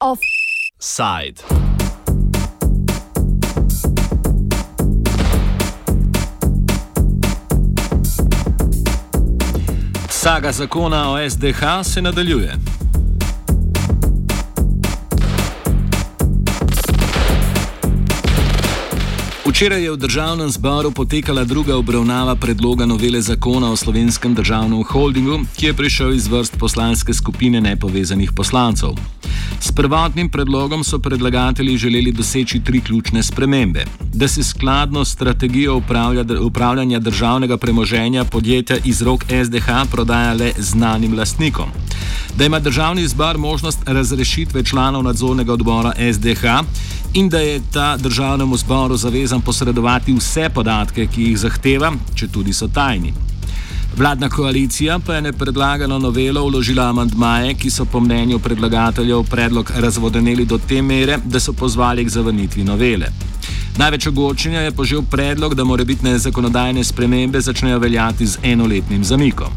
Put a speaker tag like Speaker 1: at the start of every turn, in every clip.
Speaker 1: Offside. Saga zakona o SDH se nadaljuje. Včeraj je v državnem zboru potekala druga obravnava predloga novele zakona o slovenskem državnem holdingu, ki je prišel iz vrst poslanske skupine nepovezanih poslancev. S prvotnim predlogom so predlagatelji želeli doseči tri ključne spremembe: da se skladno s strategijo upravljanja državnega premoženja podjetja iz rok SDH prodaja le znanim lastnikom, da ima državni zbor možnost razrešitve članov nadzornega odbora SDH in da je ta državnemu zboru zavezan posredovati vse podatke, ki jih zahteva, če tudi so tajni. Vladna koalicija pa je na predlagano novelo vložila amantmaje, ki so po mnenju predlagateljev predlog razvodeneli do te mere, da so pozvali k zavrnitvi novele. Največ ogorčenja je požel predlog, da morebitne zakonodajne spremembe začnejo veljati z enoletnim zamikom.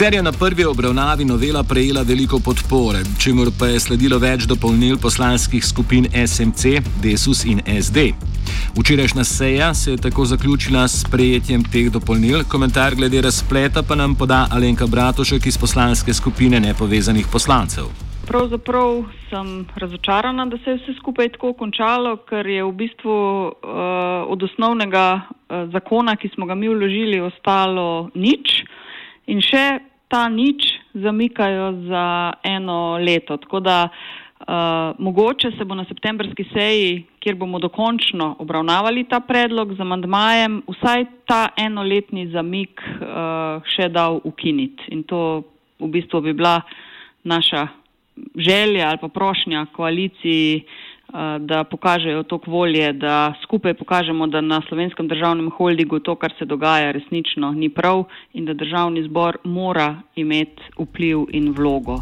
Speaker 1: Sicer je na prvi obravnavi novela prejela veliko podpore, čemu pa je sledilo več dopolnil poslanskih skupin SMC, Desus in SD. Včerajšnja seja se je tako zaključila s prejetjem teh dopolnil, komentar glede razpleta pa nam poda Alenka Bratošek iz poslanske skupine nepovezanih poslancev.
Speaker 2: Pravzaprav sem razočarana, da se je vse skupaj tako končalo, ker je v bistvu uh, od osnovnega uh, zakona, ki smo ga mi vložili, ostalo nič in še ta nič zamikajo za eno leto. Tako da uh, mogoče se bo na septembrski seji, kjer bomo dokončno obravnavali ta predlog z amandmajem, vsaj ta enoletni zamik uh, še dal ukiniti. In to v bistvu bi bila naša želja ali pa prošnja koaliciji. Da pokažejo tok volje, da skupaj pokažemo, da na slovenskem državnem holdingu to, kar se dogaja, resnično ni prav in da državni zbor mora imeti vpliv in vlogo.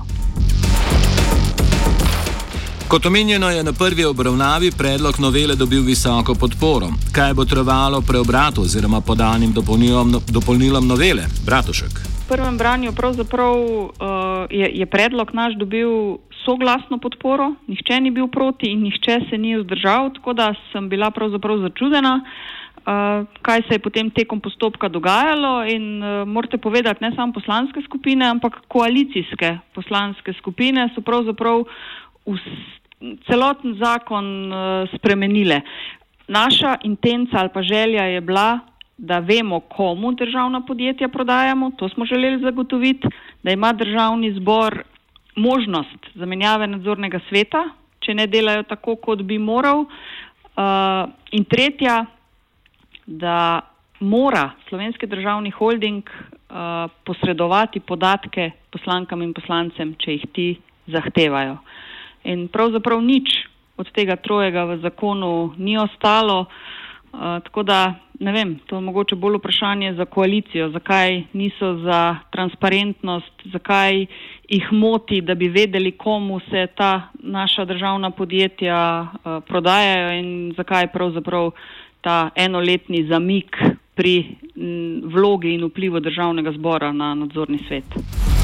Speaker 1: Kot omenjeno je na prvi obravnavi predlog novele dobil visoko podporo. Kaj bo trvalo preobratu oziroma podanim dopolnilom, dopolnilom novele? Bratušek.
Speaker 2: V prvem branju pravzaprav uh, je, je predlog naš dobil soglasno podporo, nihče ni bil proti in nihče se ni vzdržal, tako da sem bila pravzaprav začudena, uh, kaj se je potem tekom postopka dogajalo in uh, morate povedati, ne samo poslanske skupine, ampak koalicijske poslanske skupine so pravzaprav celoten zakon uh, spremenile. Naša intenca ali pa želja je bila, da vemo, komu državna podjetja prodajamo, to smo želeli zagotoviti, da ima državni zbor možnost zamenjave nadzornega sveta, če ne delajo tako, kot bi moral. Uh, in tretja, da mora slovenski državni holding uh, posredovati podatke poslankam in poslancem, če jih ti zahtevajo. In pravzaprav nič od tega trojega v zakonu ni ostalo. Uh, tako da ne vem, to je mogoče bolj vprašanje za koalicijo, zakaj niso za transparentnost, zakaj jih moti, da bi vedeli, komu se ta naša državna podjetja uh, prodajajo in zakaj pravzaprav ta enoletni zamik pri m, vlogi in vplivu državnega zbora na nadzorni svet.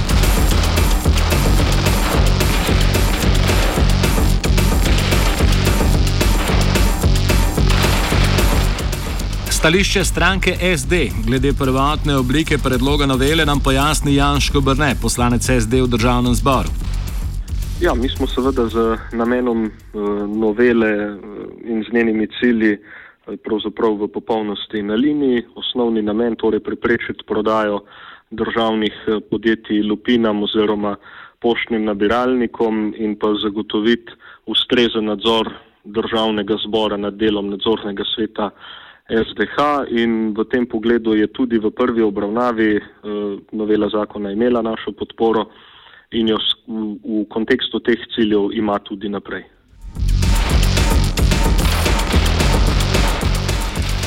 Speaker 1: Stališče stranke SD glede prvotne oblike predloga novele nam pojasni Janško Brne, poslanec SD v državnem zboru.
Speaker 3: Ja, mi smo seveda z namenom uh, novele uh, in z njenimi cilji uh, pravzaprav v popolnosti na liniji. Osnovni namen torej preprečiti prodajo državnih podjetij lupinam oziroma poštnim nabiralnikom in pa zagotoviti ustrezen nadzor državnega zbora nad delom nadzornega sveta. SDH in v tem pogledu je tudi v prvi obravnavi eh, novela zakona imela našo podporo in jo v, v kontekstu teh ciljev ima tudi naprej.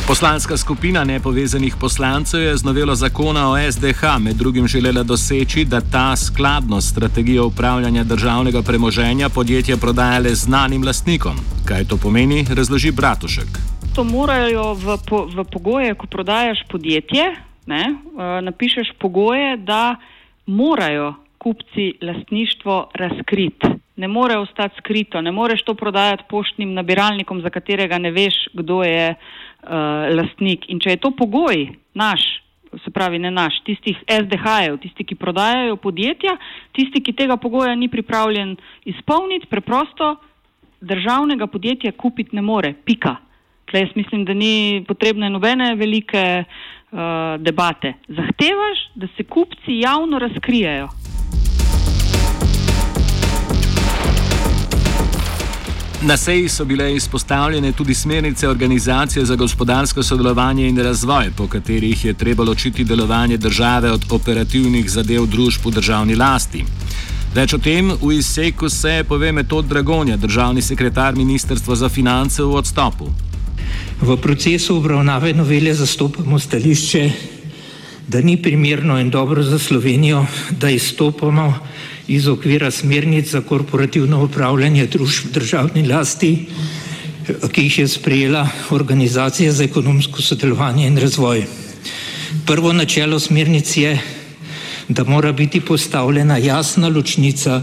Speaker 1: Poslanska skupina nepovezanih poslancev je z novelo zakona o SDH med drugim želela doseči, da ta skladno s strategijo upravljanja državnega premoženja podjetja prodaja le znanim lastnikom. Kaj to pomeni, razloži Bratušek.
Speaker 2: To morajo v, po, v pogoje, ko prodajaš podjetje, ne, uh, napišeš pogoje, da morajo kupci lastništvo razkriti. Ne more ostati skrito, ne moreš to prodajati poštnim nabiralnikom, za katerega ne veš, kdo je uh, lastnik. In če je to pogoj naš, se pravi ne naš, tistih SDH-jev, tisti, ki prodajajo podjetja, tisti, ki tega pogoja ni pripravljen izpolniti, preprosto državnega podjetja kupiti ne more. Pika. Tle jaz mislim, da ni potrebne nobene velike uh, debate. Zahtevaš, da se kupci javno razkrijajo.
Speaker 1: Na seji so bile izpostavljene tudi smernice Organizacije za gospodarsko sodelovanje in razvoj, po katerih je treba ločiti delovanje države od operativnih zadev družb v državni lasti. Več o tem v izseku se pove metod Dragonja, državni sekretar Ministrstva za finance v odstopu.
Speaker 4: V procesu obravnave novele zastopamo stališče, da ni primerno in dobro za Slovenijo, da izstopamo iz okvira smernic za korporativno upravljanje družb v državni lasti, ki jih je sprejela Organizacija za ekonomsko sodelovanje in razvoj. Prvo načelo smernic je, da mora biti postavljena jasna ločnica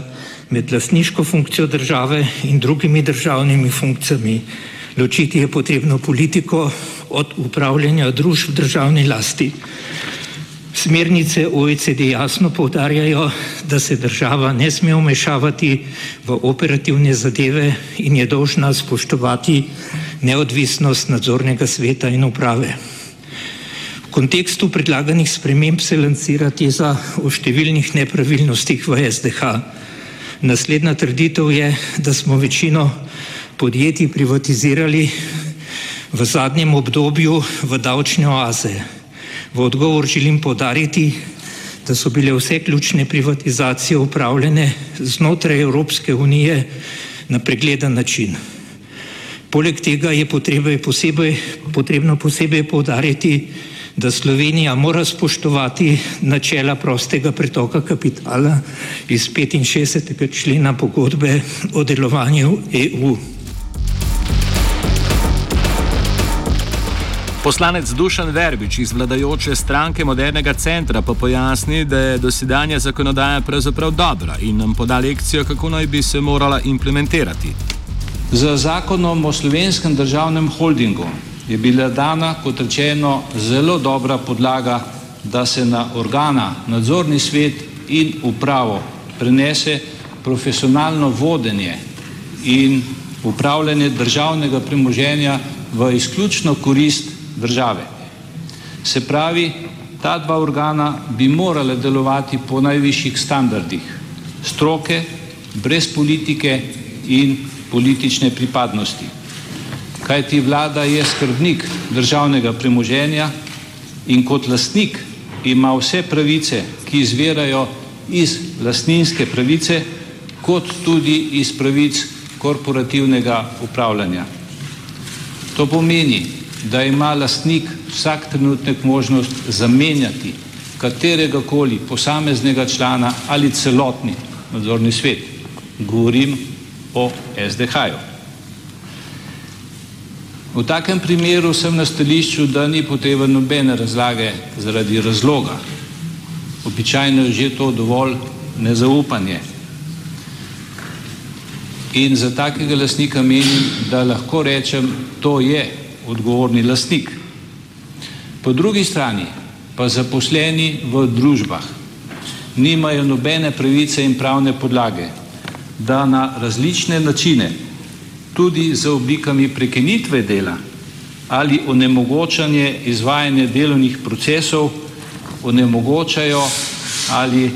Speaker 4: med lasniško funkcijo države in drugimi državnimi funkcijami. Ločiti je potrebno politiko od upravljanja družb v državni lasti. Smernice OECD jasno povdarjajo, da se država ne sme umešavati v operativne zadeve in je dolžna spoštovati neodvisnost nadzornega sveta in uprave. V kontekstu predlaganih sprememb se lancira teza o številnih nepravilnostih v SDH. Naslednja trditev je, da smo večino podjetij privatizirali v zadnjem obdobju v davčne oaze. V odgovor želim podariti, da so bile vse ključne privatizacije upravljene znotraj Evropske unije na pregleden način. Poleg tega je posebej, potrebno posebej podariti, da Slovenija mora spoštovati načela prostega pretoka kapitala iz 65. člena pogodbe o delovanju EU.
Speaker 1: Poslanec Dušan Verbič iz vladajoče stranke Modernega centra pa pojasni, da je dosedanja zakonodaja pravzaprav dobra in nam poda lekcijo, kako naj bi se morala implementirati.
Speaker 5: Z zakonom o slovenskem državnem holdingu je bila dana, kot rečeno, zelo dobra podlaga, da se na organa, nadzorni svet in upravo prenese profesionalno vodenje in upravljanje državnega premoženja v izključno korist države. Se pravi, ta dva organa bi morala delovati po najvišjih standardih stroke, brez politike in politične pripadnosti. Kaj ti vlada je skrbnik državnega premoženja in kot lastnik ima vse pravice, ki izvirajo iz lastninske pravice, kot tudi iz pravic korporativnega upravljanja. To pomeni, da ima lastnik vsak trenutek možnost zamenjati katerega koli posameznega člana ali celotni nadzorni svet. Govorim o SDH-ju. V takem primeru sem na stališču, da ni potreben nobene razlage zaradi razloga. Običajno je že to dovolj nezaupanje. In za takega lastnika menim, da lahko rečem, to je odgovorni lastnik. Po drugi strani pa zaposleni v družbah nimajo nobene pravice in pravne podlage, da na različne načine, tudi z oblikami prekenitve dela ali onemogočanje izvajanja delovnih procesov, onemogočajo ali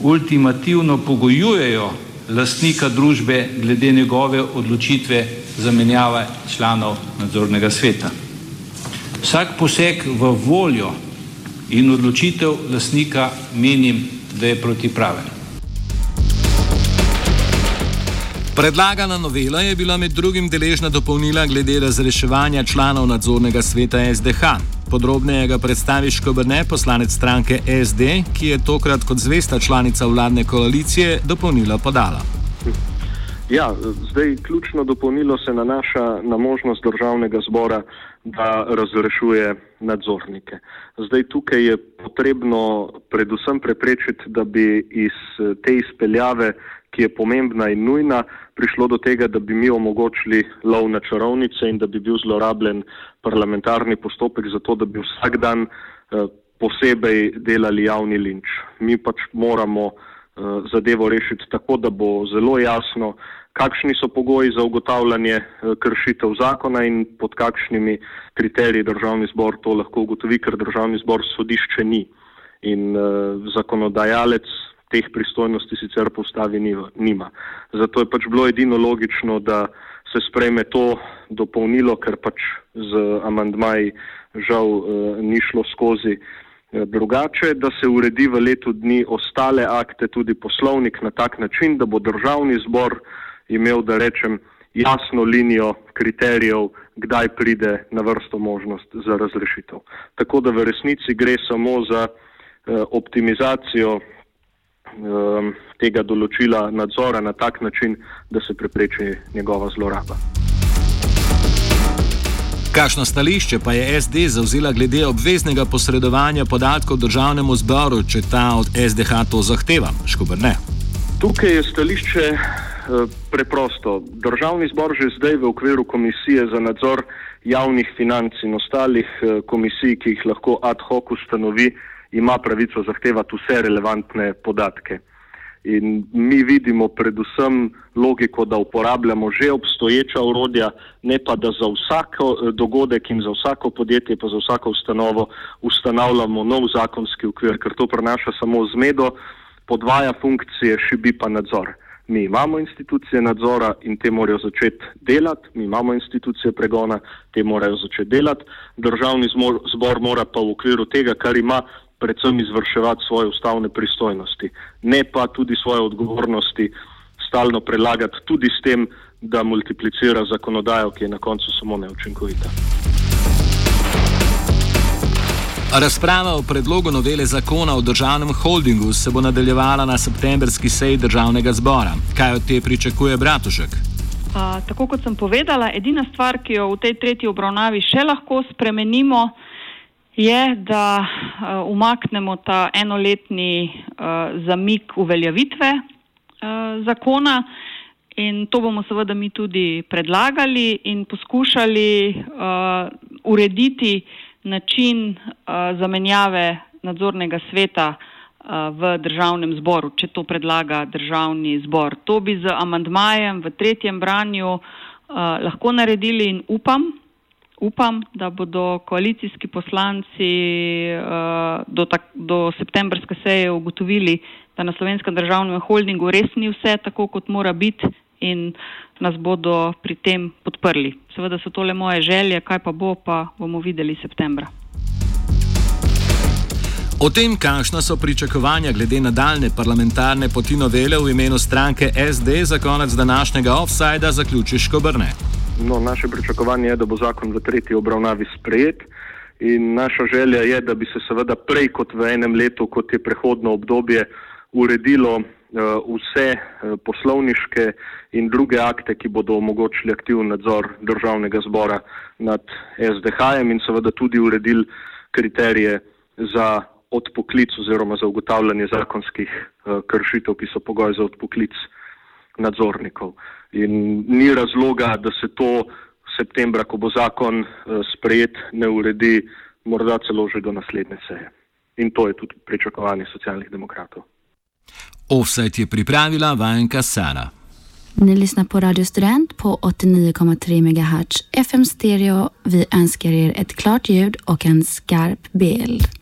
Speaker 5: ultimativno pogojujejo lastnika družbe glede njegove odločitve zamenjave članov nadzornega sveta. Vsak poseg v voljo in odločitev lasnika menim, da je protipraven.
Speaker 1: Predlagana novela je bila med drugim deležna dopolnila glede razreševanja članov nadzornega sveta SDH. Podrobneje ga predstavi Škobrne, poslanec stranke SD, ki je tokrat kot zvesta članica vladne koalicije dopolnila podala.
Speaker 3: Ja, zdaj ključno dopolnilo se nanaša na možnost državnega zbora, da razrešuje nadzornike. Zdaj tukaj je potrebno predvsem preprečiti, da bi iz te izpeljave ki je pomembna in nujna, prišlo do tega, da bi mi omogočili lov na čarovnice in da bi bil zlorabljen parlamentarni postopek za to, da bi vsak dan eh, posebej delali javni linč. Mi pač moramo zadevo rešiti tako, da bo zelo jasno, kakšni so pogoji za ugotavljanje eh, kršitev zakona in pod kakšnimi kriteriji državni zbor to lahko ugotovi, ker državni zbor sodišče ni. In uh, zakonodajalec teh pristojnosti sicer postavi nima. Zato je pač bilo edino logično, da se sprejme to dopolnilo, ker pač z amandmaji žal eh, ni šlo skozi eh, drugače, da se uredi v letu dni ostale akte, tudi poslovnik na tak način, da bo državni zbor imel, da rečem, jasno linijo kriterijev, kdaj pride na vrsto možnost za razrešitev. Tako da v resnici gre samo za eh, optimizacijo um, tega določila nadzora na tak način, da se prepreči njegova zloraba.
Speaker 1: Kakšno stališče pa je SD zauzela glede obveznega posredovanja podatkov državnemu zboru, če ta od SDH to zahteva? Škobar ne.
Speaker 3: Tukaj je stališče uh, preprosto. Državni zbor že zdaj v okviru komisije za nadzor javnih financ in ostalih uh, komisij, ki jih lahko ad hoc ustanovi, ima pravico zahtevati vse relevantne podatke. In mi vidimo predvsem logiko, da uporabljamo že obstoječa urodja, ne pa da za vsak eh, dogodek in za vsako podjetje, pa za vsako ustanovo ustanavljamo nov zakonski ukvir, ker to prenaša samo zmedo, podvaja funkcije, šibi pa nadzor. Mi imamo institucije nadzora in te morajo začeti delati, mi imamo institucije pregona, te morajo začeti delati. Državni zbor mora pa v okviru tega, kar ima, predvsem izvrševati svoje ustavne pristojnosti, ne pa tudi svoje odgovornosti stalno prelagati tudi s tem, da multiplicira zakonodajo, ki je na koncu samo neučinkovita.
Speaker 1: Razprava o predlogu novele zakona o državnem holdingu se bo nadaljevala na septembrski seji državnega zbora. Kaj od te pričakuje Bratušek?
Speaker 2: A, tako kot sem povedala, edina stvar, ki jo v tej tretji obravnavi še lahko spremenimo, je, da uh, umaknemo ta enoletni uh, zamik uveljavitve uh, zakona in to bomo seveda mi tudi predlagali in poskušali urediti način zamenjave nadzornega sveta v državnem zboru, če to predlaga državni zbor. To bi z amandmajem v tretjem branju lahko naredili in upam, upam, da bodo koalicijski poslanci uh, do, tak, do septembrske seje ugotovili, da na slovenskem državnem holdingu res ni vse tako, kot mora biti in nas bodo pri tem podprli. Seveda so tole moje želje, kaj pa bo, pa bomo videli septembra.
Speaker 1: O tem, kakšna so pričakovanja glede nadaljne parlamentarne poti novele v imenu stranke SD za konec današnjega offsajda, zaključi Škobrne.
Speaker 3: No, naše pričakovanje je, da bo zakon v tretji obravnavi sprejet. In naša želja je, da bi se seveda prej kot v enem letu, kot je prehodno obdobje, uredilo uh, vse uh, poslovniške in druge akte, ki bodo omogočili aktivni nadzor državnega zbora nad SDH-jem in seveda tudi uredili kriterije za odpoklic oziroma za ugotavljanje zakonskih uh, kršitev, ki so pogoj za odpoklic nadzornikov. In ni razloga, da se to septembra, ko bo zakon eh, sprejet, ne uredi, morda celo že do naslednje seje. In to je tudi pričakovanje socialnih demokratov.
Speaker 1: Offset je pripravila Vajenka Sara.
Speaker 6: Ni lyssnar på Radio Student på 89,3 MHz FM stereo. Vi önskar er ett klart ljud och en skarp bild.